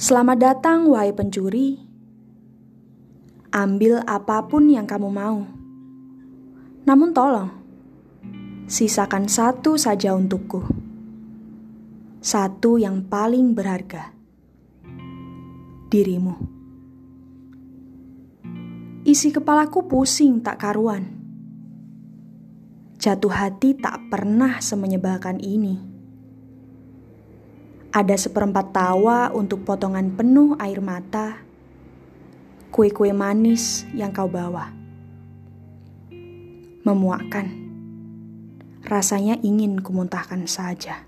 Selamat datang, wahai pencuri. Ambil apa pun yang kamu mau. Namun tolong, sisakan satu saja untukku. Satu yang paling berharga. Dirimu. Isi kepalaku pusing tak karuan. Jatuh hati tak pernah semenyebalkan ini. Ada seperempat tawa untuk potongan penuh air mata, kue-kue manis yang kau bawa. Memuakkan, rasanya ingin kumuntahkan saja.